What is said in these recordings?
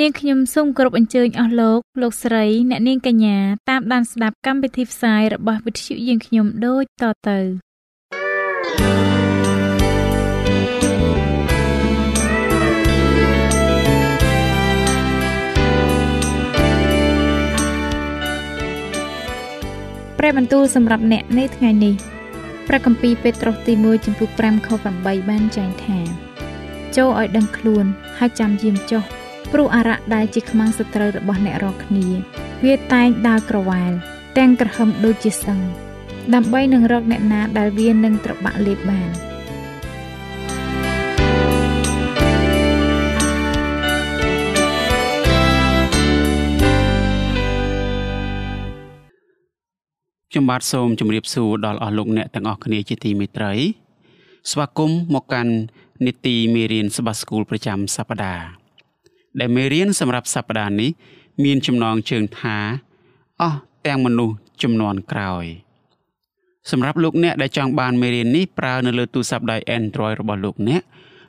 នាងខ្ញុំសូមគោរពអញ្ជើញអស់លោកលោកស្រី អ្នកនាងកញ្ញាតាមដានស្ដាប់កម្មវិធីផ្សាយរបស់វិទ្យុយើងខ្ញុំដូចតទៅព្រះបន្ទូលសម្រាប់អ្នកនៅថ្ងៃនេះព្រះគម្ពីរពេត្រុសទី1ចំពុក5ខ8បានចែងថា ចូលឲ្យដឹងខ្លួនហើយចាំយាមចុះ ព្រោះអារៈដែលជាខ្មាំងសត្រូវរបស់អ្នករាល់គ្នា វាតែងដើរក្រវ៉ាលទាំងក្រហមដូចជាសឹងដើម្បីនឹងរកអ្នកណាដែលវានឹងត្របាក់លេបបានខ្ញុំបាទសូមជម្រាបសួរដល់អស់លោកអ្នកទាំងអស់គ្នាជាទីមេត្រី ស្វាគមន៍មកកាន់នីតិមេរៀនសបាស្គូលប្រចាំសប្តាហ៍ ដែលមេរៀនសម្រាប់សប្តាហ៍នេះមានចំណងជើងថាអស់ទាំងមនុស្សចំនួនក្រោយសម្រាប់លោកអ្នកដែលចង់បានមេរៀននេះប្រើនៅលើទូរស័ព្ទដៃ Android របស់លោកអ្នក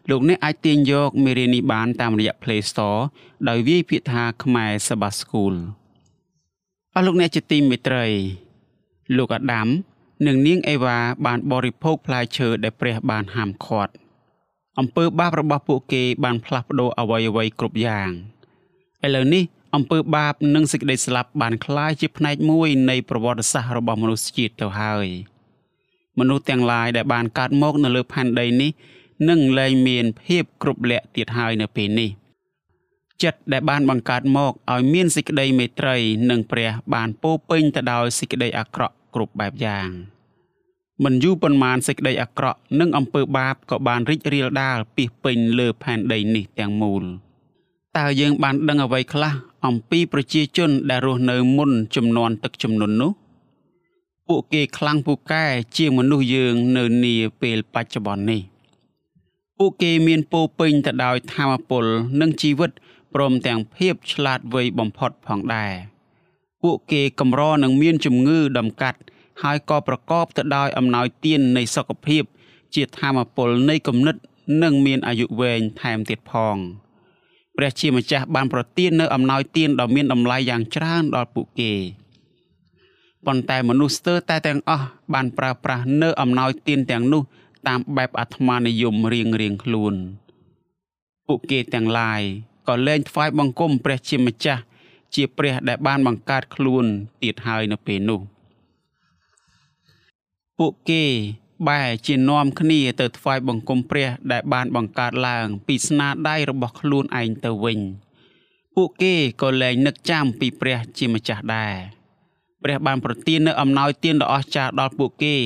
លោកអ្នកអាចទាញយកមេរៀននេះបានតាមរយៈ Play Store ដោយវាយពាក្យថាខ្មែរសបាស្គូលអស់លោកអ្នកជាទីមេត្រី លោកអាដាម និងនាងអេវ៉ាបានបរិភោគផ្លែឈើដែលព្រះបានហាមឃាត់ អំពើបាបរបស់ពួកគេបានផ្លាស់ប្ដូរអ្វីអ្វីគ្រប់យ៉ាងឥឡូវនេះអំពើបាបនិងសេចក្តីស្លាប់បានคล้ายជាផ្នែកមួយនៃប្រវត្តិសាស្ត្ររបស់មនុស្សជាតិទៅហើយមនុស្សទាំងឡាយដែលបានកើតមកនៅលើផែនដីនេះនឹងលែងមានភាពគ្រប់លក្ខទៀតហើយនៅពេលនេះចិត្តដែលបានបង្កើតមកឲ្យមានសេចក្តីមេត្រីនិងព្រះបានពោពេញទៅដោយសេចក្តីអាក្រក់គ្រប់បែបយ៉ាង។ មិនយូរប៉ុន្មានសេចក្តីអាក្រក់និងអំពើបាបក៏បានរីករាលដាលពីពេញលើផែនដីនេះទាំងមូលតើយើងបានដឹងអ្វីខ្លះអំពីប្រជាជនដែលរស់នៅមុនចំនួនទឹកជំនន់នោះពួកគេខ្លាំងពូកែជាងមនុស្សយើងនៅនាពេលបច្ចុប្បន្ននេះពួកគេមានពោពេញទៅដោយធម៌ពលនិងជីវិតព្រមទាំងភាពឆ្លាតវៃបំផុតផងដែរពួកគេកម្រនឹងមានជំងឺដំកាត់ ហើយក៏ប្រកបទៅដោយអំណោយទាននៃសុខភាព ជាធម៌ពលនៃគំនិត និងមានអាយុវែងថែមទៀតផងព្រះជាម្ចាស់បានប្រទាននៅអំណោយទានដ៏មានតម្លៃយ៉ាងច្រើនដល់ពួកគេប៉ុន្តែមនុស្សស្ទើរតែទាំងអស់បានប្រើប្រាស់នៅអំណោយទានទាំងនោះ តាមបែបអាត្មានិយមរៀងរៀងខ្លួនពួកគេទាំងឡាយក៏លែងថ្វាយបង្គំព្រះជាម្ចាស់ជាព្រះដែលបានបង្កើតខ្លួនទៀតហើយនៅពេលនោះ។ ពួកគេបែរជានាំគ្នាទៅថ្វាយបង្គំព្រះដែលបានបង្កើតឡើង ពីស្នាដៃរបស់ខ្លួនឯងទៅវិញ ពួកគេក៏លែងនឹកចាំពីព្រះជាម្ចាស់ដែរព្រះបានប្រទាននូវអំណោយទានដ៏អស្ចារ្យដល់ពួកគេ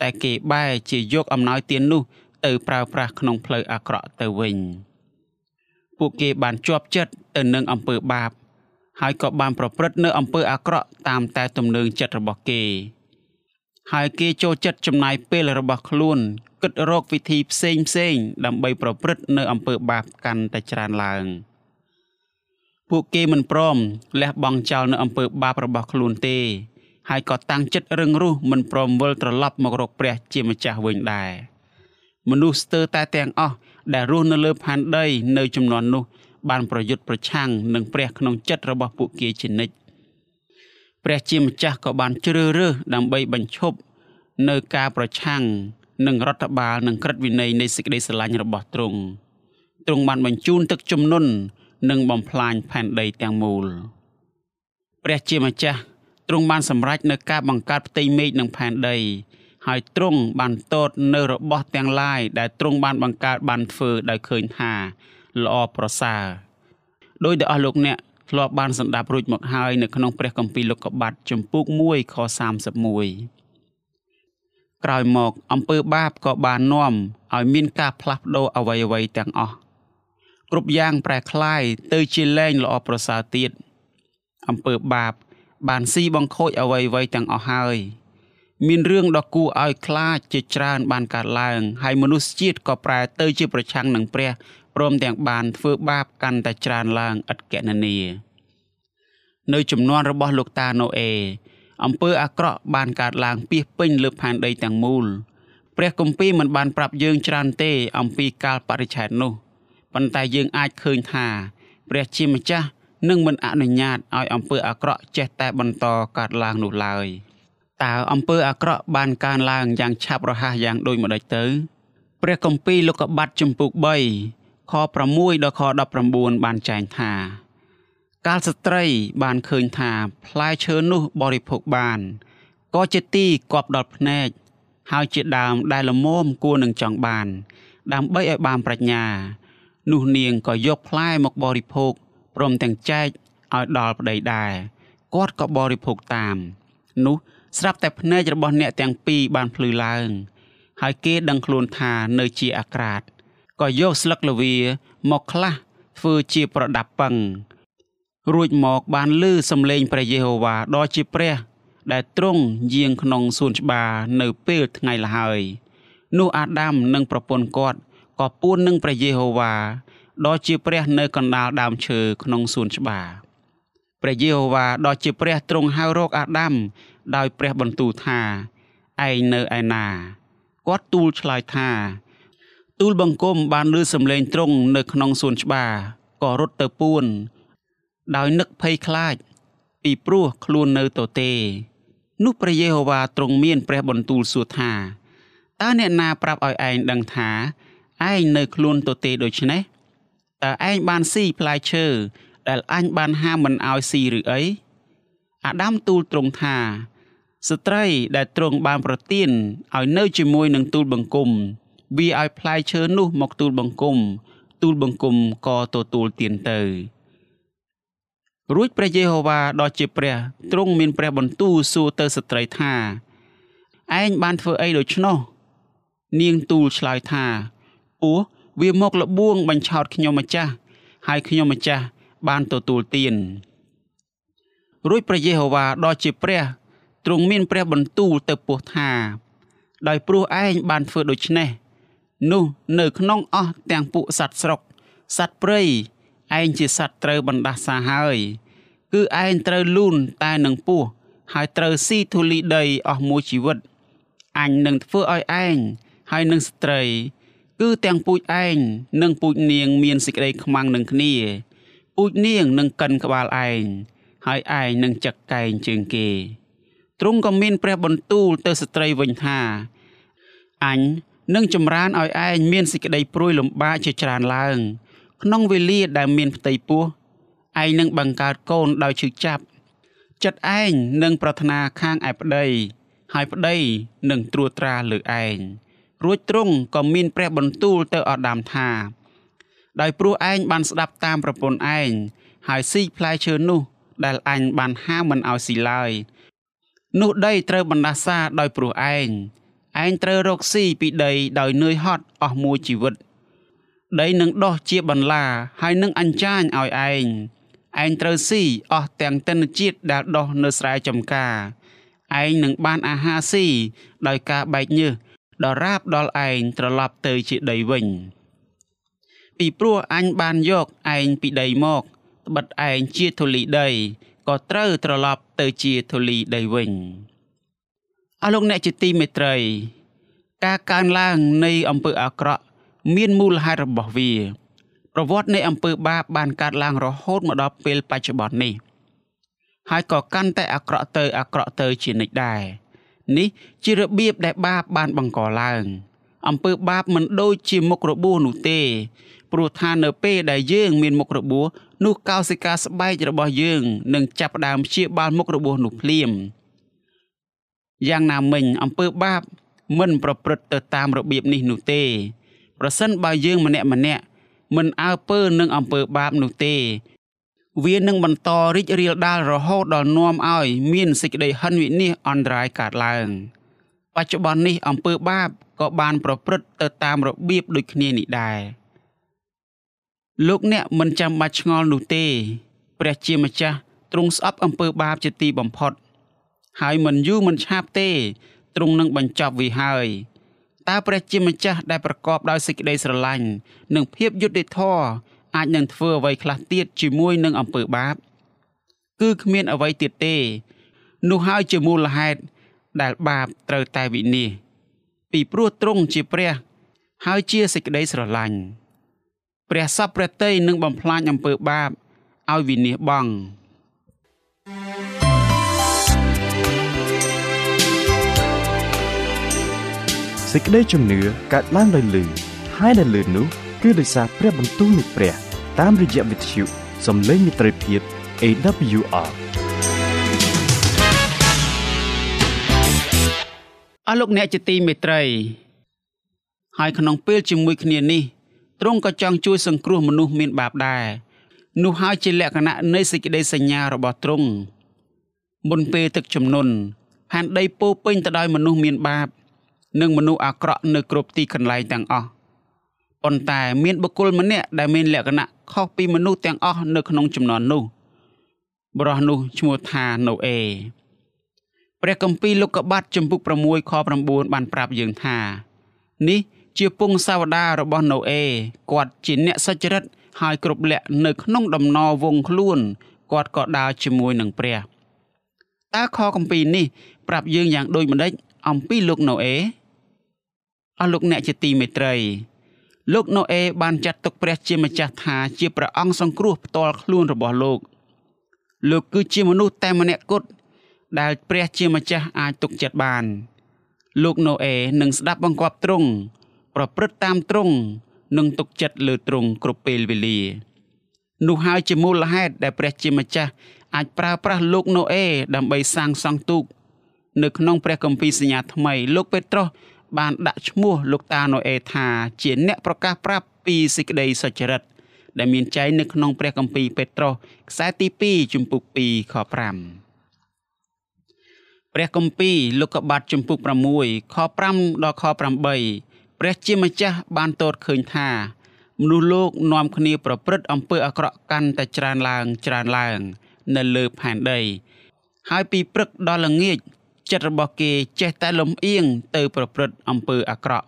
តែគេបែរជាយកអំណោយទាននោះ ទៅប្រើប្រាស់ក្នុងផ្លូវអាក្រក់ទៅវិញពួកគេបានជាប់ចិត្តទៅនឹងអំពើបាប ហើយក៏បានប្រព្រឹត្តនៅអំពើអាក្រក់តាមតែទំនើងចិត្តរបស់គេ ហើយគេចូលចិត្តចំណាយពេលរបស់ខ្លួន គិតរកវិធីផ្សេងផ្សេង ដើម្បីប្រព្រឹត្តនៅអំពើបាបកាន់តែច្រើនឡើងពួកគេមិនព្រមលះបង់ចោលនៅអំពើបាបរបស់ខ្លួនទេ ហើយក៏តាំងចិត្តរឹងរូសមិនព្រមវិលត្រឡប់មករកព្រះជាម្ចាស់វិញដែរមនុស្សស្ទើរតែទាំងអស់ដែលរស់នៅលើផែនដី នៅចំនួននោះ បានប្រយុទ្ធប្រឆាំងនឹងព្រះក្នុងចិត្តរបស់ពួកគេជានិច្ច ព្រះជាម្ចាស់ក៏បានជ្រើសរើសដើម្បីបញ្ឈប់នៅការប្រឆាំងនឹងរដ្ឋបាលនិងក្រឹតវិន័យនៃសេចក្តីស្រឡាញ់របស់ទ្រង់ទ្រង់បានបញ្ជូនទឹកជំនន់និងបំផ្លាញផែនដីទាំងមូលព្រះជាម្ចាស់ទ្រង់បានសម្រេចនៅការបង្កើតផ្ទៃមេឃនិងផែនដី ហើយទ្រង់បានតតនៅរបស់ទាំងឡាយដែលទ្រង់បានបង្កើតបានធ្វើដោយឃើញថាល្អប្រសើរដោយដែលអស់លោកអ្នក ធ្លាប់បានសម្ដាប់រួចមកហើយនៅក្នុងព្រះគម្ពីរលោកុបាតចំពុក1ខ31ក្រោយមកអំពើបាបក៏បាននាំឲ្យមានការផ្លាស់ប្ដូរអ្វីៗទាំងអស់គ្រប់យ៉ាងប្រែក្លាយទៅជាលែងល្អប្រសើរទៀតអំពើបាប បានស៊ីបង្ខូចអ្វីៗទាំងអស់ហើយមានរឿងដ៏គួរឲ្យខ្លាចជាច្រើនបានកើតឡើង ហើយមនុស្សជាតិក៏ប្រែទៅជាប្រឆាំងនឹងព្រះ ព្រមទាំងបានធ្វើបាបកាន់តែច្រើនឡើងឥតគណនានៅចំនួនរបស់លោកតាណូអេអំពើអាក្រក់បានកើតឡើងពីពេញលើផែនដីទាំងមូលព្រះគម្ពីរមិនបានប្រាប់យើងច្រើនទេអំពីកាលបរិច្ឆេទនោះប៉ុន្តែយើងអាចឃើញថាព្រះជាម្ចាស់នឹងមិនអនុញ្ញាតឲ្យអំពើអាក្រក់ចេះតែបន្តកើតឡើងនោះឡើយតើអំពើអាក្រក់បានកើនឡើងយ៉ាងឆាប់រហ័សយ៉ាងដូចម្តេចទៅ ព្រះគម្ពីរលោកុបាតចំពុក3 ខ6ដល់ខ19បានចែងថាកាលស្ត្រីបានឃើញថាផ្លែឈើនោះបរិភោគបានក៏ជាទីគប់ដល់ភ្នែកហើយជាដើមដែលល្មមគួរនឹងចង់បាន ដើម្បីឲ្យបានប្រាជ្ញា នោះនាងក៏យកផ្លែមកបរិភោគព្រមទាំងចែកឲ្យដល់ប្តីដែរគាត់ក៏បរិភោគតាម នោះស្រាប់តែភ្នែករបស់អ្នកទាំងពីរបានភ្លឺឡើង ហើយគេដឹងខ្លួនថានៅជាអាក្រាត ក៏យកស្លឹកល្វាមកខ្លះធ្វើជាប្រដាប់ពឹងរួចមកបានលឺសំឡេងព្រះយេហូវ៉ាដ៏ជាព្រះ ដែលទ្រង់យាងក្នុងសួនច្បារនៅពេលថ្ងៃលហើយនោះអាដាមនិងប្រពន្ធគាត់ក៏ពួននឹងព្រះយេហូវ៉ាដ៏ជាព្រះនៅកណ្ដាលដើមឈើក្នុងសួនច្បារព្រះយេហូវ៉ាដ៏ជាព្រះទ្រង់ហៅរកអាដាមដោយព្រះបន្ទូលថាឯងនៅឯណាគាត់ទូលឆ្លើយថា ទូលបង្គំបានឮសំឡេងទ្រង់នៅក្នុងសួនច្បារក៏រត់ទៅពួន ដោយនឹកភ័យខ្លាច ពីព្រោះខ្លួននៅទទេ នោះព្រះយេហូវ៉ាទ្រង់មានព្រះបន្ទូលសួរថាតើអ្នកណាប្រាប់ឲ្យឯងដឹងថាឯងនៅខ្លួនទទេដូច្នេះតើឯងបានស៊ីផ្លែឈើដែលអញបានហាមមិនឲ្យស៊ីឬអីអាដាមទូលទ្រង់ថាស្ត្រីដែលទ្រង់បានប្រទានឲ្យនៅជាមួយនឹងទូលបង្គំ វាឲ្យផ្លែឈើនោះមកទូលបង្គំទូលបង្គំក៏ទទួលទានទៅរួចព្រះយេហូវ៉ាដ៏ជាព្រះទ្រង់មានព្រះបន្ទូលសួរទៅស្ត្រីថាឯងបានធ្វើអីដូច្នោះនាងទូលឆ្លើយថាពោះវាមកលបួងបញ្ឆោតខ្ញុំម្ចាស់ហើយខ្ញុំម្ចាស់បានទទួលទានរួចព្រះយេហូវ៉ាដ៏ជាព្រះទ្រង់មានព្រះបន្ទូលទៅពោះថាដោយព្រោះឯងបានធ្វើដូច្នេះ នោះនៅក្នុងអស់ទាំងពួកសត្វស្រុកសត្វព្រៃឯងជាសត្វត្រូវបណ្ដាសាហើយ គឺឯងត្រូវលូនតែនឹងពោះហើយត្រូវស៊ីធូលីដីអស់មួយជីវិតអញនឹងធ្វើឲ្យឯងហើយនឹងស្ត្រី គឺទាំងពូជឯងនិងពូជនាងមានសេចក្តីខ្មាំងនឹងគ្នាពូជនាងនឹងកិនក្បាលឯងហើយឯងនឹងចឹកកែងជើងគេទ្រង់ក៏មានព្រះបន្ទូលទៅស្ត្រីវិញថាអញ នឹងចម្រើនឲ្យឯងមានសេចក្តីព្រួយលំបាកជាច្រើនឡើង ក្នុងវេលាដែលមានផ្ទៃពោះឯងនឹងបង្កើតកូនដោយឈឺចាប់ចិត្តឯងនឹងប្រាថ្នាខាងឯប្តីហើយប្តីនឹងត្រួតត្រាលើឯងរួចទ្រង់ក៏មានព្រះបន្ទូលទៅអាដាមថា ដោយព្រោះឯងបានស្ដាប់តាមប្រពន្ធឯងហើយស៊ីផ្លែឈើនោះ ដែលអញបានហាមមិនឲ្យស៊ីឡើយនោះដីត្រូវបណ្ដាសាដោយព្រោះឯង ឯងត្រូវរកស៊ីពីដីដោយនឿយហត់អស់មួយជីវិត ដីនឹងដោះជាបន្លាហើយនឹងអញ្ចាញឲ្យឯងឯងត្រូវស៊ីអស់ទាំងទិន្នជាតិដែលដោះនៅស្រែចម្ការឯងនឹងបានអាហារស៊ីដោយការបែកញើសដល់រាបដល់ឯងត្រឡប់ទៅជាដីវិញ ពីព្រោះអញបានយកឯងពីដីមកត្បិតឯងជាធូលីដីក៏ត្រូវត្រឡប់ទៅជាធូលីដីវិញ អស់លោកអ្នកជាទីមេត្រី ការកើនឡើងនៃអំពើអាក្រក់មានមូលហេតុរបស់វា ប្រវត្តិនៃអំពើបាបបានកើតឡើងរហូតមកដល់ពេលបច្ចុប្បន្ននេះ ហើយក៏កាន់តែអាក្រក់ទៅអាក្រក់ទៅជានិច្ចដែរនេះជារបៀបដែលបាបបានបង្កឡើងអំពើបាបមិនដូចជាមុខរបួសនោះទេ ព្រោះថានៅពេលដែលយើងមានមុខរបួសនោះកោសិកាស្បែករបស់យើងនឹងចាប់ផ្ដើមព្យាបាលមុខរបួសនោះភ្លាម យ៉ាងណាមិញអំពើបាប មិនប្រព្រឹត្តទៅតាមរបៀបនេះនោះទេ ប្រសិនបើយើងម្នាក់ម្នាក់មិនអើពើនឹងអំពើបាបនោះទេ វានឹងបន្តរីករាលដាលរហូតដល់នាំឲ្យមានសេចក្តីហិនវិនាសអន្តរាយកើតឡើងបច្ចុប្បន្ននេះអំពើបាបក៏បានប្រព្រឹត្តទៅតាមរបៀបដូចគ្នានេះដែរលោកអ្នកមិនចាំបាច់ឆ្ងល់នោះទេ ព្រះជាម្ចាស់ទ្រង់ស្អប់អំពើបាបជាទីបំផុត ហើយមិនយូរមិនឆាប់ទេទ្រង់នឹងបញ្ចប់វាហើយតើព្រះជាម្ចាស់ដែលប្រកបដោយសេចក្តីស្រឡាញ់និងភាពយុត្តិធម៌អាចនឹងធ្វើអ្វីខ្លះទៀតជាមួយនឹងអំពើបាប គឺគ្មានអ្វីទៀតទេ នោះហើយជាមូលហេតុដែលបាបត្រូវតែវិនិច្ឆ័យពីព្រោះទ្រង់ជាព្រះ ហើយជាសេចក្តីស្រឡាញ់ព្រះសពព្រះតីនឹងបំផ្លាញអំពើបាបឲ្យវិនិច្ឆ័យបង់ សេចក្តីជំនឿកើតឡើងដោយលឺហើយដែលលឺនោះគឺដោយសារព្រះបន្ទូលនៃព្រះ តាមរយៈវិទ្យុសំឡេងមិត្តភាព AWR អស់លោកអ្នកជាទីមេត្រីហើយក្នុងពេលជាមួយគ្នានេះទ្រង់ក៏ចង់ជួយសង្គ្រោះមនុស្សមានបាបដែរនោះហើយជាលក្ខណៈនៃសេចក្តីសញ្ញារបស់ទ្រង់មុនពេលទឹកជំនន់ផែនដីពោពេញទៅដោយមនុស្សមានបាប និងមនុស្សអាក្រក់នៅគ្រប់ទីកន្លែងទាំងអស់ប៉ុន្តែមានបុគ្គលម្នាក់ដែលមានលក្ខណៈខុសពីមនុស្សទាំងអស់នៅក្នុងចំនួននោះបរោះនោះឈ្មោះថាណូអេព្រះគម្ពីរលោកកបាត់ចំពុក6ខ9បានប្រាប់យើងថានេះជាពងសាវតារបស់ណូអេគាត់ជាអ្នកសុចរិតហើយគ្រប់លក្ខនៅក្នុងដំណរវងខ្លួនគាត់ក៏ដើរជាមួយនឹងព្រះតើខគម្ពីរនេះប្រាប់យើងយ៉ាងដូចម្ដេចអំពីលោកណូអេ អស់លោកអ្នកជាទីមេត្រីលោកណូអេបានចាត់ទុកព្រះជាម្ចាស់ថាជាព្រះអង្គសង្គ្រោះផ្ទាល់ខ្លួនរបស់លោក លោកគឺជាមនុស្សតែម្នាក់គត់ដែលព្រះជាម្ចាស់អាចទុកចិត្តបាន លោកណូអេនឹងស្ដាប់បង្គាប់ទ្រង់ប្រព្រឹត្តតាមទ្រង់និងទុកចិត្តលើទ្រង់គ្រប់ពេលវេលានោះហើយជាមូលហេតុដែលព្រះជាម្ចាស់អាចប្រើប្រាស់លោកណូអេដើម្បីសាងសង់ទូក នៅក្នុងព្រះគម្ពីរសញ្ញាថ្មីលោកពេត្រុស បានដាក់ឈ្មោះលោកតាណូអេថាជាអ្នកប្រកាសប្រាប់ពីសេចក្តីសុចរិតដែលមានចែងនៅក្នុងព្រះគម្ពីរពេត្រុសខ្សែទី2ជំពូក2ខ5ព្រះគម្ពីរលោកុបាទជំពូក6ខ5ដល់ខ8ព្រះជាម្ចាស់បានទតឃើញថាមនុស្សលោកនាំគ្នាប្រព្រឹត្តអំពើអាក្រក់កាន់តែច្រើនឡើងច្រើនឡើង នៅលើផែនដី ហើយពីព្រឹកដល់ល្ងាច ចិត្តរបស់គេចេះតែលំអៀងទៅប្រព្រឹត្តអំពើអាក្រក់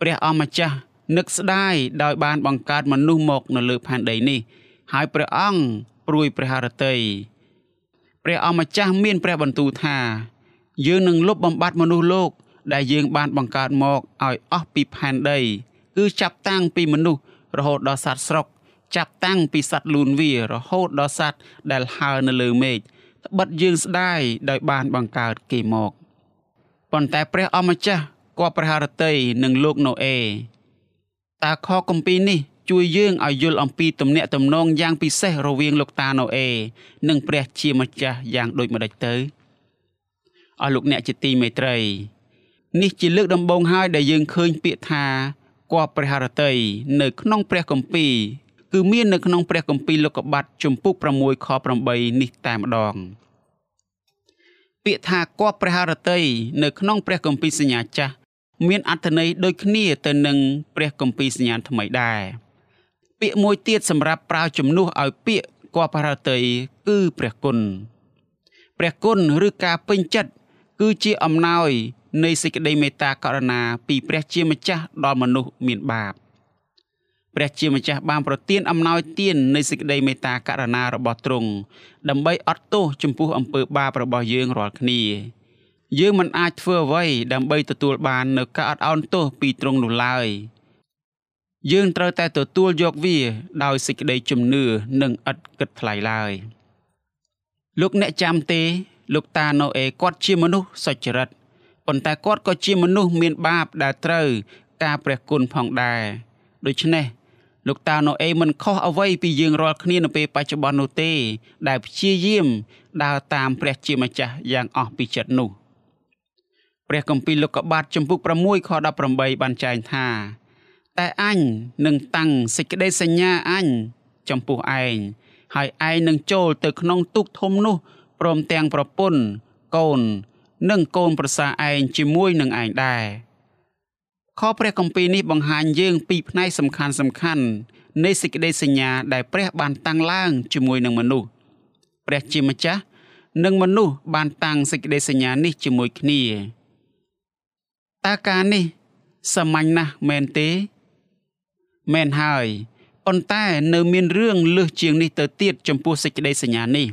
ព្រះអម្ចាស់នឹកស្ដាយដោយបានបង្កើតមនុស្សមកនៅលើផែនដីនេះ ហើយព្រះអង្គព្រួយព្រះハរតីព្រះអម្ចាស់មានព្រះបន្ទូលថា យើងនឹងលុបបំបាត់មនុស្សលោកដែលយើងបានបង្កើតមកឲ្យអស់ពីផែនដី គឺចាប់តាំងពីមនុស្សរហូតដល់សត្វស្រុក ចាប់តាំងពីសត្វលូនវារហូតដល់សត្វដែលហើរនៅលើមេឃ ត្បិតយើងស្ដាយដោយបានបង្កើតគេមកប៉ុន្តែព្រះអម្ចាស់ក៏ព្រះハរតីនឹងលោកណូអេតើខគម្ពីរនេះ ជួយយើងឲ្យយល់អំពីទំនាក់ទំនងយ៉ាងពិសេសរវាងលោកតាណូអេនិងព្រះជាម្ចាស់យ៉ាងដូចម្ដេចទៅអស់លោកអ្នកជាទីមេត្រីនេះជាលើកដំបូងហើយដែលយើងឃើញពាក្យថាគបព្រះハរតីនៅក្នុងព្រះគម្ពីរ គឺមាននៅក្នុងព្រះគម្ពីរលោកុបាតជំពូក6ខ8នេះតែម្ដងពាក្យថាគបព្រះハរតីនៅក្នុងព្រះគម្ពីរសញ្ញាចាស់មានអត្ថន័យដូចគ្នាទៅនឹងព្រះគម្ពីរសញ្ញាថ្មីដែរពាក្យមួយទៀតសម្រាប់ប្រើជំនួសឲ្យពាក្យគបព្រះハរតីគឺព្រះគុណព្រះគុណឬការពេញចិត្តគឺជាអំណោយនៃសេចក្តីមេត្តាករុណាពីព្រះជាម្ចាស់ដល់មនុស្សមានបាប ព្រះជាម្ចាស់បានប្រទានអំណោយទាននៃសេចក្តីមេត្តាករុណារបស់ទ្រង់ដើម្បីអត់ទោសចំពោះអំពើបាបរបស់យើងរាល់គ្នាយើងមិនអាចធ្វើអ្វីដើម្បីទទួលបាននូវការអត់ឱនទោសពីទ្រង់នោះឡើយយើងត្រូវតែទទួលយកវា ដោយសេចក្តីជំនឿនិងឥតគិតថ្លៃឡើយលោកអ្នកចាំទេ លោកតាណូអេគាត់ជាមនុស្សសុចរិតប៉ុន្តែគាត់ក៏ជាមនុស្សមានបាបដែលត្រូវការព្រះគុណផងដែរដូច្នេះ លោកតាណូអេមិនខុសអ្វីពីយើងរាល់គ្នានៅពេលបច្ចុប្បន្ននោះទេ ដែលព្យាយាមដើរតាមព្រះជាម្ចាស់យ៉ាងអស់ពីចិត្តនោះព្រះគម្ពីរលោកុបាទចំពុក6ខ18បានចែងថា តែអញនឹងតាំងសេចក្តីសញ្ញាអញចំពោះឯងហើយឯងនឹងចូលទៅក្នុងទូកធំនោះព្រមទាំងប្រពន្ធកូន និងកូនប្រសាឯងជាមួយនឹងឯងដែរ ខព្រះគម្ពីរនេះបង្ហាញយើងពីផ្នែកសំខាន់សំខាន់នៃសេចក្តីសញ្ញាដែលព្រះបានតាំងឡើងជាមួយនឹងមនុស្សព្រះជាម្ចាស់និងមនុស្សបានតាំងសេចក្តីសញ្ញានេះជាមួយគ្នាតើការនេះសាមញ្ញណាស់មែនទេមែនហើយប៉ុន្តែនៅមានរឿងលើសជាងនេះទៅទៀតចំពោះសេចក្តីសញ្ញានេះ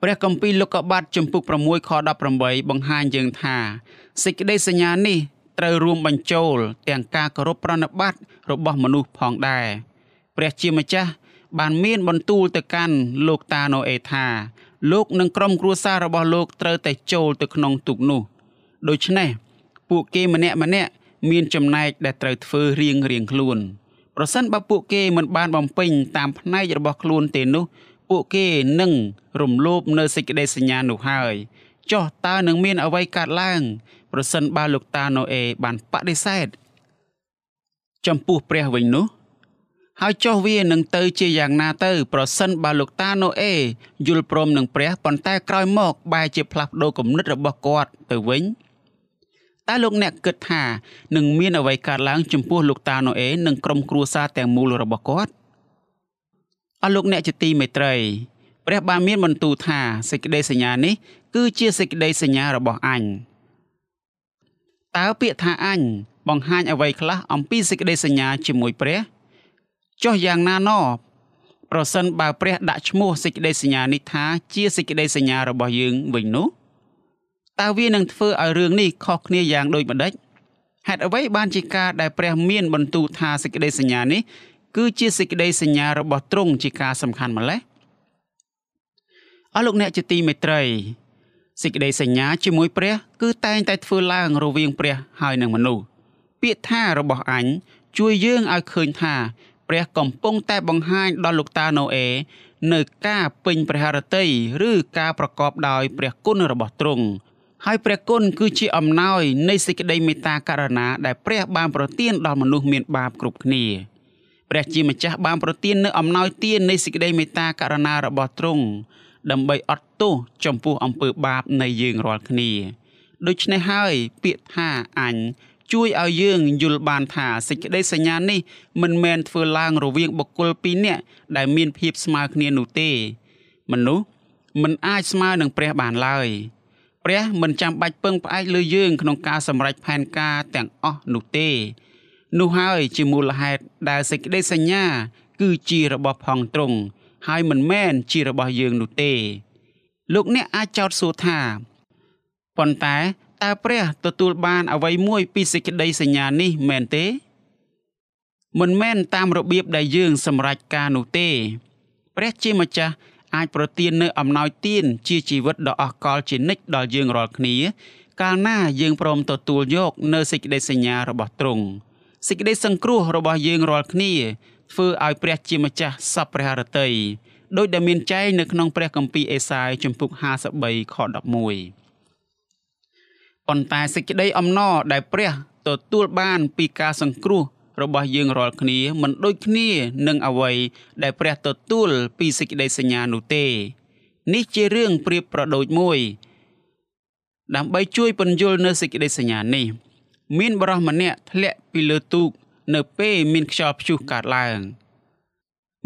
ព្រះគម្ពីរលោកុបាតចំពុក6ខ18បង្ហាញយើងថាសេចក្តីសញ្ញានេះ ត្រូវរួមបញ្ចូល ទាំងការគោរពប្រណិប័តរបស់មនុស្សផងដែរព្រះជាម្ចាស់បានមានបន្ទូលទៅកាន់លោកតាណូអេថា លោកនិងក្រុមគ្រួសាររបស់លោកត្រូវតែចូលទៅក្នុងទូកនោះដូច្នេះពួកគេម្នាក់ម្នាក់មានចំណែកដែលត្រូវធ្វើរៀងរៀងខ្លួនប្រសិនបើពួកគេមិនបានបំពេញតាមផ្នែករបស់ខ្លួនទេនោះ ពួកគេនឹងរំលោភនៅសេចក្តីសញ្ញានោះហើយចុះតើនឹងមានអ្វីកើតឡើង ប្រសិនបើលោកតាណូអេបានបដិសេធចំពោះព្រះវិញនោះ ហើយចុះវានឹងទៅជាយ៉ាងណាទៅ ប្រសិនបើលោកតាណូអេយល់ព្រមនឹងព្រះប៉ុន្តែក្រោយមកបែរជាផ្លាស់ប្ដូរគំនិតរបស់គាត់ទៅវិញតើលោកអ្នកគិតថានឹងមានអ្វីកើតឡើងចំពោះលោកតាណូអេនិងក្រុមគ្រួសារទាំងមូលរបស់គាត់អស់លោកអ្នកជាទីមេត្រីព្រះបានមានបន្ទូលថាសេចក្តីសញ្ញានេះគឺជាសេចក្តីសញ្ញារបស់អញ តើពាក្យថាអញបង្ហាញអ្វីខ្លះអំពីសេចក្តីសញ្ញាជាមួយព្រះចុះយ៉ាងណាណប្រសិនបើព្រះដាក់ឈ្មោះសេចក្តីសញ្ញានេះថាជាសេចក្តីសញ្ញារបស់យើងវិញនោះតើវានឹងធ្វើឲ្យរឿងនេះខុសគ្នាយ៉ាងដូចម្ដេចហេតុអ្វីបានជាការដែលព្រះមានបន្ទូលថាសេចក្តីសញ្ញានេះគឺជាសេចក្តីសញ្ញារបស់ទ្រង់ជាការសំខាន់ម្ល៉េះអស់លោកអ្នកជាទីមេត្រី សេចក្តីសញ្ញាជាមួយព្រះ គឺតែងតែធ្វើឡើងរវាងព្រះហើយនិងមនុស្សពាក្យថារបស់អញជួយយើងឲ្យឃើញថាព្រះកំពុងតែបង្ហាញដល់លោកតាណូអេនៅការពេញព្រះハរតីឬការប្រកបដោយព្រះគុណរបស់ទ្រង់ហើយព្រះគុណគឺជាអំណោយនៃសេចក្តីមេត្តាករុណាដែលព្រះបានប្រទានដល់មនុស្សមានបាបគ្រប់គ្នាព្រះជាម្ចាស់បានប្រទាននូវអំណោយទាននៃសេចក្តីមេត្តាករុណារបស់ទ្រង់ ដើម្បីអត់ទោសចំពោះអំពើបាបនៃយើងរាល់គ្នាដូច្នេះហើយពាក្យថាអញជួយឲ្យយើងយល់បានថាសេចក្តីសញ្ញានេះមិនមែនធ្វើឡើងរវាងបុគ្គលពីរនាក់ដែលមានភាពស្មើគ្នានោះទេ មនុស្សមិនអាចស្មើនឹងព្រះបានឡើយព្រះមិនចាំបាច់ពឹងផ្អែកលើយើងក្នុងការសម្រេចផែនការទាំងអស់នោះទេ នោះហើយជាមូលហេតុដែលសេចក្តីសញ្ញា គឺជារបស់ផងទ្រង់ ហើយមិនមែនជារបស់យើងនោះទេ លោកអ្នកអាចចោទសួរថាប៉ុន្តែតើព្រះទទួលបានអ្វីមួយពីសេចក្តីសញ្ញានេះមែនទេ មិនមែនតាមរបៀបដែលយើងសម្រេចការនោះទេ ព្រះជាម្ចាស់អាចប្រទាននូវអំណោយទានជាជីវិតដ៏អស្ចារ្យជានិច្ចដល់យើងរាល់គ្នា កាលណាយើងព្រមទទួលយកនូវសេចក្តីសញ្ញារបស់ទ្រង់សេចក្តីសង្គ្រោះរបស់យើងរាល់គ្នា ធ្វើឲ្យព្រះជាម្ចាស់សពព្រះハរតីដោយដែលមានចែងនៅក្នុងព្រះគម្ពីរអេសាយជំពូក53ខ11ប៉ុន្តែសេចក្តីអំណរដែលព្រះទទួលបានពីការសង្គ្រោះរបស់យើងរាល់គ្នាមិនដូចគ្នានឹងអ្វីដែលព្រះទទួលពីសេចក្តីសញ្ញានោះទេ នេះជារឿងប្រៀបប្រដូចមួយ ដើម្បីជួយពន្យល់នៅសេចក្តីសញ្ញានេះ មានបរិសម្នាក់ធ្លាក់ពីលើទូក នៅពេលមានខ្យល់ព្យុះកើតឡើង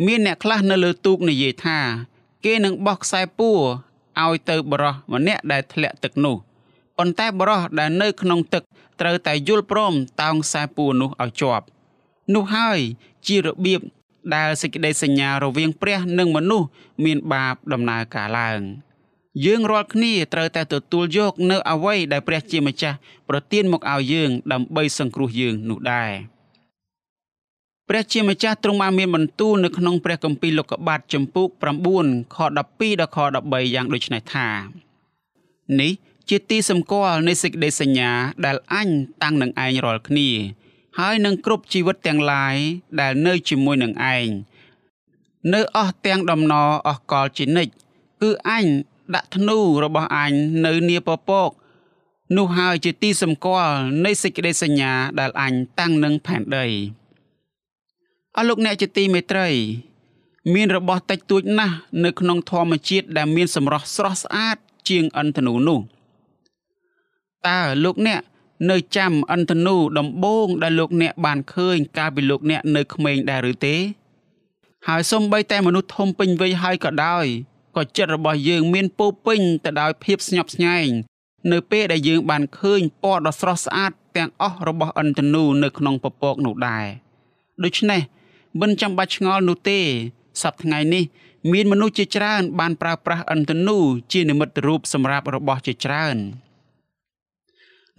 មានអ្នកខ្លះនៅលើទូកនិយាយថា គេនឹងបោះខ្សែពួរឲ្យទៅបរិសម្នាក់ដែលធ្លាក់ទឹកនោះប៉ុន្តែបរោះដែលនៅក្នុងទឹកត្រូវតែយល់ព្រមតោងខ្សែពួរនោះឲ្យជាប់ នោះហើយជារបៀបដែលសេចក្តីសញ្ញារវាងព្រះនិងមនុស្សមានបាបដំណើរការឡើងយើងរាល់គ្នាត្រូវតែទទួលយកនៅអ្វីដែលព្រះជាម្ចាស់ប្រទានមកឲ្យយើងដើម្បីសង្គ្រោះយើងនោះដែរ ព្រះជាម្ចាស់ទ្រង់បានមានបន្ទូលនៅក្នុងព្រះគម្ពីរលោកុបាទចំពុក9ខ12ដល់ខ13យ៉ាងដូចនេះថានេះជាទីសម្គាល់នៃសេចក្តីសញ្ញាដែលអញតាំងនឹងឯងរាល់គ្នា ហើយនឹងគ្រប់ជីវិតទាំងឡាយដែលនៅជាមួយនឹងឯងនៅអស់ទាំងដំណរអស់កលជានិច្ចគឺអញដាក់ធ្នូរបស់អញនៅនីពពកនោះហើយជាទីសម្គាល់នៃសេចក្តីសញ្ញាដែលអញតាំងនឹងផែនដី អស់លោកអ្នកជាទីមេត្រី មានរបស់តិចតួចណាស់នៅក្នុងធម្មជាតិដែលមានសម្រស់ស្រស់ស្អាតជាងអិនធនូនោះតើលោកអ្នកនៅចាំអន្តនូដំបងដែលលោកអ្នកបានឃើញកាលពីលោកអ្នកនៅក្មេងដែរឬទេ ហើយសំបីតែមនុស្សធំពេញវ័យហើយក៏ដោយក៏ចិត្តរបស់យើងមានពោពេញទៅដោយភាពស្ញប់ស្ញែងនៅពេលដែលយើងបានឃើញពណ៌ដ៏ស្រស់ស្អាតទាំងអស់របស់អន្តនូនៅក្នុងពពកនោះដែរដូច្នេះ មិនចាំបាច់ឆ្ងល់នោះទេសប្តាហ៍ថ្ងៃនេះ មានមនុស្សជាច្រើន បានប្រើប្រាស់អន្តនូជានិមិត្តរូបសម្រាប់របស់ជាច្រើន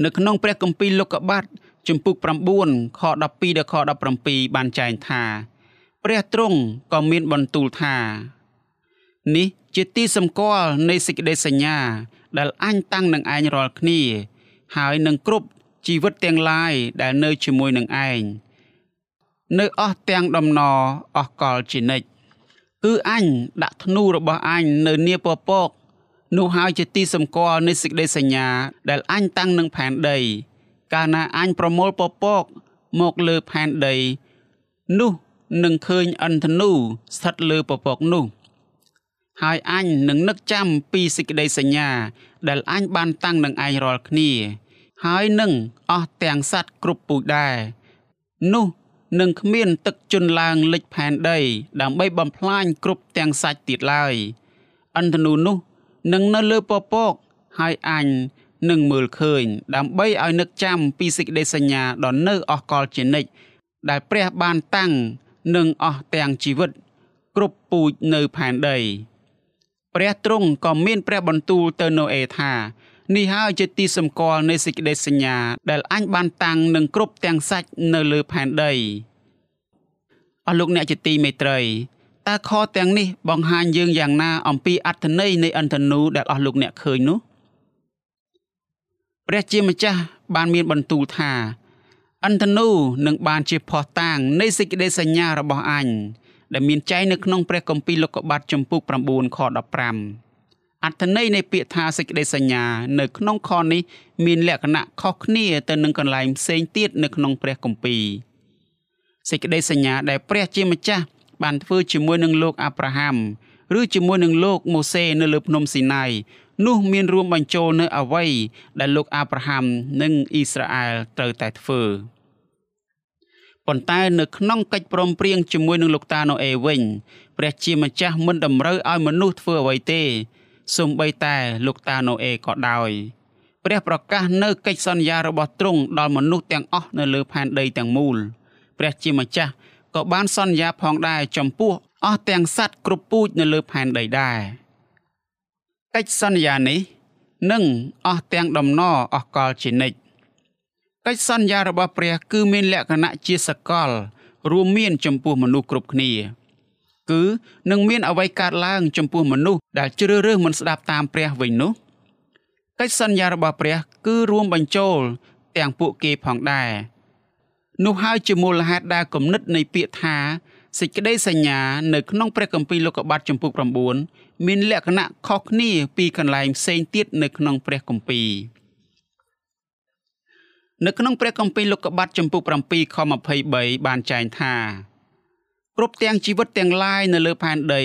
នៅក្នុងព្រះគម្ពីរលោកុបាទជំពូក9ខ12ដល់ខ17បានចែងថាព្រះទ្រង់ក៏មានបន្ទូលថា នេះជាទីសម្គាល់នៃសេចក្តីសញ្ញា ដែលអញតាំងនឹងឯងរាល់គ្នា ហើយនឹងគ្រប់ជីវិតទាំងឡាយដែលនៅជាមួយនឹងឯង នៅអស់ទាំងដំណរអស់កលជានិច្ចគឺអញដាក់ធ្នូរបស់អញនៅនីពពកនោះហើយជាទីសម្គាល់នៃសេចក្តីសញ្ញា ដែលអញតាំងនឹងផែនដី កាលណាអញប្រមូលពពក មកលើផែនដី នោះនឹងឃើញអន្តនូស្ថិតលើពពកនោះ ហើយអញនឹងនឹកចាំពីសេចក្តីសញ្ញា ដែលអញបានតាំងនឹងឯងរាល់គ្នា ហើយនឹងអស់ទាំងសត្វគ្រប់ពូជដែរនោះ នឹងគ្មានទឹកជន់ឡើងលិចផែនដី ដើម្បីបំផ្លាញគ្រប់ទាំងសាច់ទៀតឡើយអន្តនូនោះនឹងនៅលើពពកហើយអញនឹងមើលឃើញ ដើម្បីឲ្យនឹកចាំពីសេចក្តីសញ្ញាដ៏នៅអស់កលជានិច្ចដែលព្រះបានតាំងនឹងអស់ទាំងជីវិត គ្រប់ពូជនៅផែនដី ព្រះទ្រង់ក៏មានព្រះបន្ទូលទៅណូអេថា នេះហើយជាទីសម្គាល់នៃសេចក្តីសញ្ញា ដែលអញបានតាំងនឹងគ្រប់ទាំងសាច់នៅលើផែនដីអស់លោកអ្នកជាទីមេត្រីតើខទាំងនេះបង្ហាញយើងយ៉ាងណាអំពីអត្ថន័យនៃអន្តនូដែលអស់លោកអ្នកឃើញនោះព្រះជាម្ចាស់បានមានបន្ទូលថា អន្តនូនឹងបានជាផោះតាងនៃសេចក្តីសញ្ញារបស់អញដែលមានចែងនៅក្នុងព្រះគម្ពីរលោកុបាទចំពុក9ខ15 អត្ថន័យនៃពាក្យថាសេចក្តីសញ្ញា នៅក្នុងខនេះមានលក្ខណៈខុសគ្នាទៅនឹងកន្លែងផ្សេងទៀតនៅក្នុងព្រះគម្ពីរសេចក្តីសញ្ញាដែលព្រះជាម្ចាស់បានធ្វើជាមួយនឹងលោកអាប់រ៉ាហាំឬជាមួយនឹងលោកម៉ូសេនៅលើភ្នំស៊ីណាយនោះមានរួមបញ្ចូលនៅអ្វីដែលលោកអាប់រ៉ាហាំនិងអ៊ីស្រាអែលត្រូវតែធ្វើប៉ុន្តែនៅក្នុងកិច្ចព្រមព្រៀងជាមួយនឹងលោកតាណូអេវិញព្រះជាម្ចាស់មិនតម្រូវឲ្យមនុស្សធ្វើអ្វីទេ សូម្បីតែលោកតាណូអេក៏ដោយព្រះប្រកាសនៅកិច្ចសន្យារបស់ទ្រង់ដល់មនុស្សទាំងអស់នៅលើផែនដីទាំងមូលព្រះជាម្ចាស់ក៏បានសន្យាផងដែរចំពោះអស់ទាំងសត្វគ្រប់ពូជនៅលើផែនដីដែរកិច្ចសន្យានេះនឹងអស់ទាំងដំណរអស់កលជានិច្ចកិច្ចសន្យារបស់ព្រះគឺមានលក្ខណៈជាសកល រួមមានចំពោះមនុស្សគ្រប់គ្នា គឺនឹងមានអ្វីកើតឡើងចំពោះមនុស្សដែលជ្រើសរើសមិនស្ដាប់តាមព្រះវិញនោះកិច្ចសន្យារបស់ព្រះគឺរួមបញ្ចូលទាំងពួកគេផងដែរនោះហើយជាមូលហេតុដែលគំនិតនៃពាក្យថាសេចក្តីសញ្ញានៅក្នុងព្រះគម្ពីរលោកុបាទចំពុក9មានលក្ខណៈខុសគ្នាពីកន្លែងផ្សេងទៀតនៅក្នុងព្រះគម្ពីរនៅក្នុងព្រះគម្ពីរលោកុបាទចំពុក7ខ23បានចែងថា គ្រប់ទាំងជីវិតទាំងឡាយនៅលើផែនដី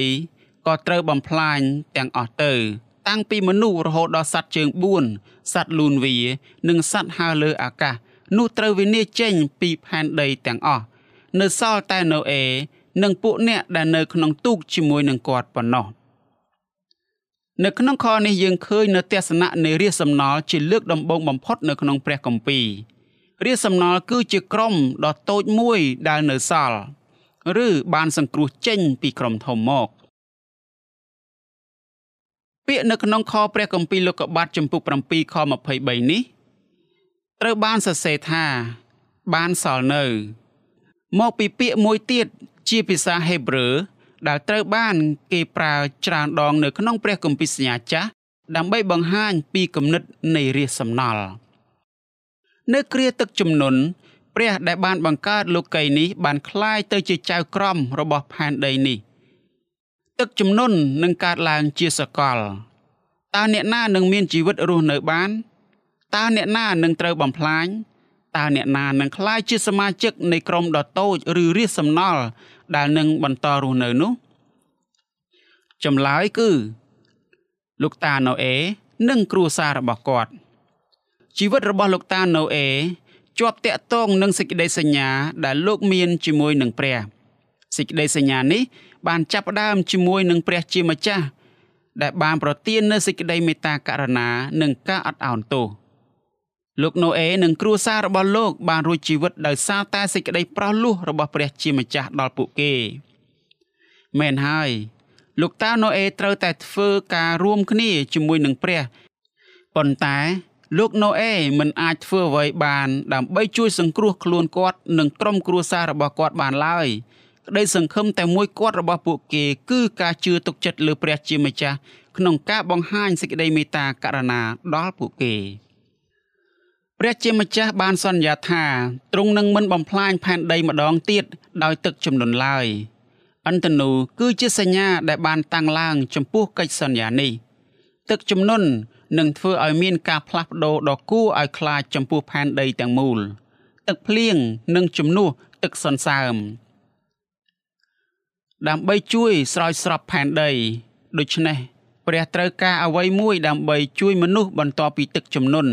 ក៏ត្រូវបំផ្លាញទាំងអស់ទៅ តាំងពីមនុស្សរហូតដល់សត្វជើង4សត្វលូនវា និងសត្វហើរលើអាកាសនោះត្រូវវិនិច្ឆ័យចេញពីផែនដីទាំងអស់នៅសល់តែណូអេនិងពួកអ្នកដែលនៅក្នុងទូកជាមួយនឹងគាត់ប៉ុណ្ណោះនៅក្នុងខនេះយើងឃើញនៅទស្សនៈនៃរាជសំណល់ជាលើកដំបូងបំផុតនៅក្នុងព្រះគម្ពីររាជសំណល់គឺជាក្រុមដ៏តូចមួយដែលនៅសល់ ឬបានសង្គ្រោះចេញពីក្រុមធំមកពាក្យនៅក្នុងខព្រះគម្ពីរលោកុបាទចំពុក7ខ23នេះត្រូវបានសរសេរថាបានសល់នៅ មកពីពាក្យមួយទៀតជាភាសាហេប្រឺដែលត្រូវបានគេប្រើច្រើនដងនៅក្នុងព្រះគម្ពីរសញ្ញាចាស់ដើម្បីបង្ហាញពីគំនិតនៃរាជសំណល់នៅគ្រាទឹកជំនន់ ព្រះដែលបានបង្កើតលោកីយ៍នេះបានคล้ายទៅជាចៅក្រមរបស់ផែនដីនេះទឹកជំនន់នឹងកើតឡើងជាសកលតើអ្នកណានឹងមានជីវិតរស់នៅបានតើអ្នកណានឹងត្រូវបំផ្លាញតើអ្នកណានឹងក្លាយជាសមាជិកនៃក្រុមដ៏តូចឬរាជសំណល់ដែលនឹងបន្តរស់នៅនោះចម្លើយគឺលោកតាណូអេនិងគ្រួសាររបស់គាត់ ជីវិតរបស់លោកតាណូអេ ជាប់តាក់ទងនឹងសេចក្តីសញ្ញាដែលលោកមានជាមួយនឹងព្រះសេចក្តីសញ្ញានេះបានចាប់ផ្ដើមជាមួយនឹងព្រះជាម្ចាស់ដែលបានប្រទាននូវសេចក្តីមេត្តាករុណានិងការអត់ឱនទោសលោកណូអេនិងគ្រួសាររបស់លោកបានរួចជីវិតដោយសារតែសេចក្តីប្រោសលោះរបស់ព្រះជាម្ចាស់ដល់ពួកគេមែនហើយលោកតាណូអេត្រូវតែធ្វើការរួមគ្នាជាមួយនឹងព្រះប៉ុន្តែ លោកណូអេមិនអាចធ្វើអ្វីបានដើម្បីជួយសង្គ្រោះខ្លួនគាត់និងក្រុមគ្រួសាររបស់គាត់បានឡើយក្តីសង្ឃឹមតែមួយគាត់របស់ពួកគេគឺការជឿទុកចិត្តលើព្រះជាម្ចាស់ក្នុងការបង្ហាញសេចក្តីមេត្តាករុណាដល់ពួកគេព្រះជាម្ចាស់បានសន្យាថាទ្រង់នឹងមិនបំផ្លាញផែនដីម្ដងទៀតដោយទឹកជំនន់ឡើយអន្តនូគឺជាសញ្ញាដែលបានតាំងឡើងចំពោះកិច្ចសន្យានេះទឹកជំនន់ នឹងធ្វើឲ្យមានការផ្លាស់ប្ដូរដ៏គួរឲ្យខ្លាចចំពោះផែនដីទាំងមូល ទឹកភ្លៀងនិងជំនួសទឹកសន្សើមដើម្បីជួយស្រោចស្រពផែនដី ដូច្នេះព្រះត្រូវការអ្វីមួយដើម្បីជួយមនុស្សបន្ទាប់ពីទឹកជំនន់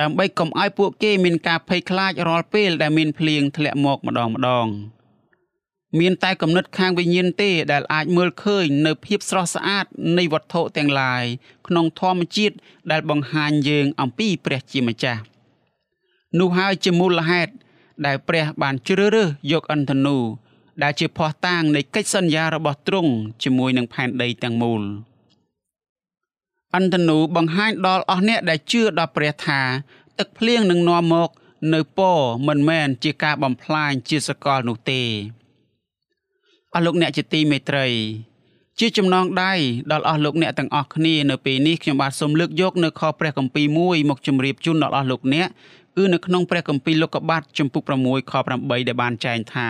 ដើម្បីកុំឲ្យពួកគេមានការភ័យខ្លាចរាល់ពេលដែលមានភ្លៀងធ្លាក់មកម្ដងម្ដង មានតែគំនិតខាងវិញ្ញាណទេដែលអាចមើលឃើញនៅភាពស្រស់ស្អាតនៃវត្ថុទាំងឡាយក្នុងធម្មជាតិដែលបង្ហាញយើងអំពីព្រះជាម្ចាស់នោះហើយជាមូលហេតុដែលព្រះបានជ្រើសរើសយកអន្តនូដែលជាភ័ស្តុតាងនៃកិច្ចសន្យារបស់ទ្រង់ជាមួយនឹងផែនដីទាំងមូលអន្តនូបង្ហាញដល់អស់អ្នកដែលជឿដល់ព្រះថាទឹកភ្លៀងនឹងនាំមក នៅពរមិនមែនជាការបំផ្លាញជាសកលនោះទេ អស់លោកអ្នកជាទីមេត្រីជាចំណងដៃដល់អស់លោកអ្នកទាំងអស់គ្នានៅពេលនេះខ្ញុំបាទសូមលើកយកនៅខព្រះគម្ពីរមួយមកជម្រាបជូនដល់អស់លោកអ្នកគឺនៅក្នុងព្រះគម្ពីរលោកុបាទចំពុក6ខ8ដែលបានចែងថា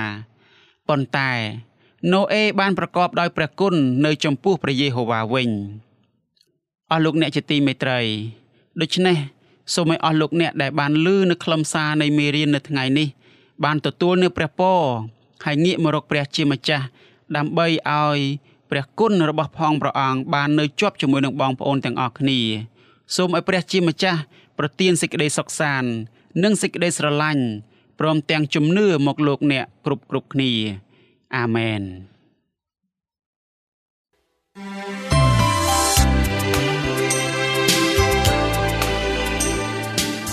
ប៉ុន្តែណូអេបានប្រកបដោយព្រះគុណនៅចំពោះព្រះយេហូវ៉ាវិញអស់លោកអ្នកជាទីមេត្រីដូច្នេះសូមឲ្យអស់លោកអ្នកដែលបានឮនៅខ្លឹមសារនៃមេរៀននៅថ្ងៃនេះបានទទួលនៅព្រះពរ ហើយងាកមករកព្រះជាម្ចាស់ដើម្បីឲ្យព្រះគុណរបស់ផងព្រះអង្គបាននៅជាប់ជាមួយនឹងបងប្អូនទាំងអស់គ្នាសូមឲ្យព្រះជាម្ចាស់ប្រទានសេចក្តីសុខសាន្តនិងសេចក្តីស្រឡាញ់ព្រមទាំងជំនឿមកលោកអ្នកគ្រប់គ្រប់គ្នាអាមែន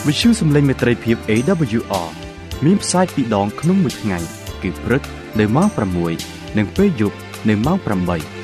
វិទ្យុសំឡេងមេត្រីភាព AWR មានផ្សាយពីរដងក្នុងមួយថ្ងៃ គឺព្រឹកនៅម៉ោង6និងពេលយប់នៅម៉ោង8